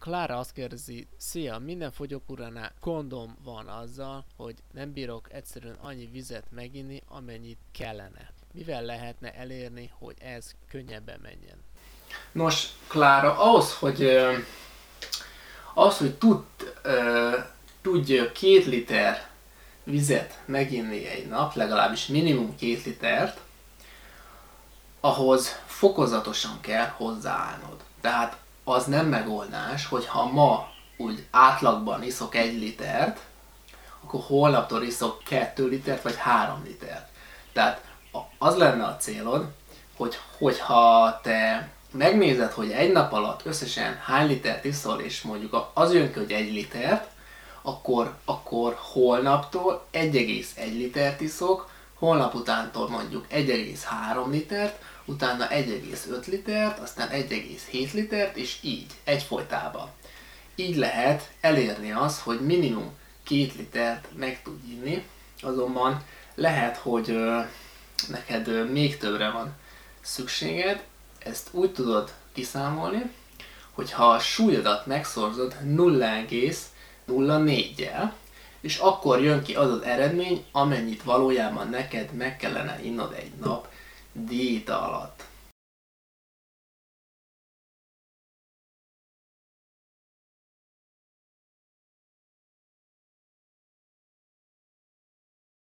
Klára azt kérdezi, szia, minden fogyókúránál kondom van azzal, hogy nem bírok egyszerűen annyi vizet meginni, amennyit kellene. Mivel lehetne elérni, hogy ez könnyebben menjen? Nos, Klára, ahhoz, hogy ahhoz, hogy tud, uh, tudj két liter vizet meginni egy nap, legalábbis minimum két litert, ahhoz fokozatosan kell hozzáállnod. Tehát az nem megoldás, hogy ha ma úgy átlagban iszok egy litert, akkor holnaptól iszok kettő litert, vagy három litert. Tehát az lenne a célod, hogy, hogyha te megnézed, hogy egy nap alatt összesen hány litert iszol, és mondjuk az jön ki, hogy egy litert, akkor, akkor holnaptól 1,1 litert iszok, holnap utántól mondjuk 1,3 litert, utána 1,5 litert, aztán 1,7 litert, és így, egyfolytában. Így lehet elérni az, hogy minimum 2 litert meg tud inni, azonban lehet, hogy neked még többre van szükséged, ezt úgy tudod kiszámolni, hogy ha a súlyodat megszorzod 0,04-jel, és akkor jön ki az az eredmény, amennyit valójában neked meg kellene innod egy nap diéta alatt.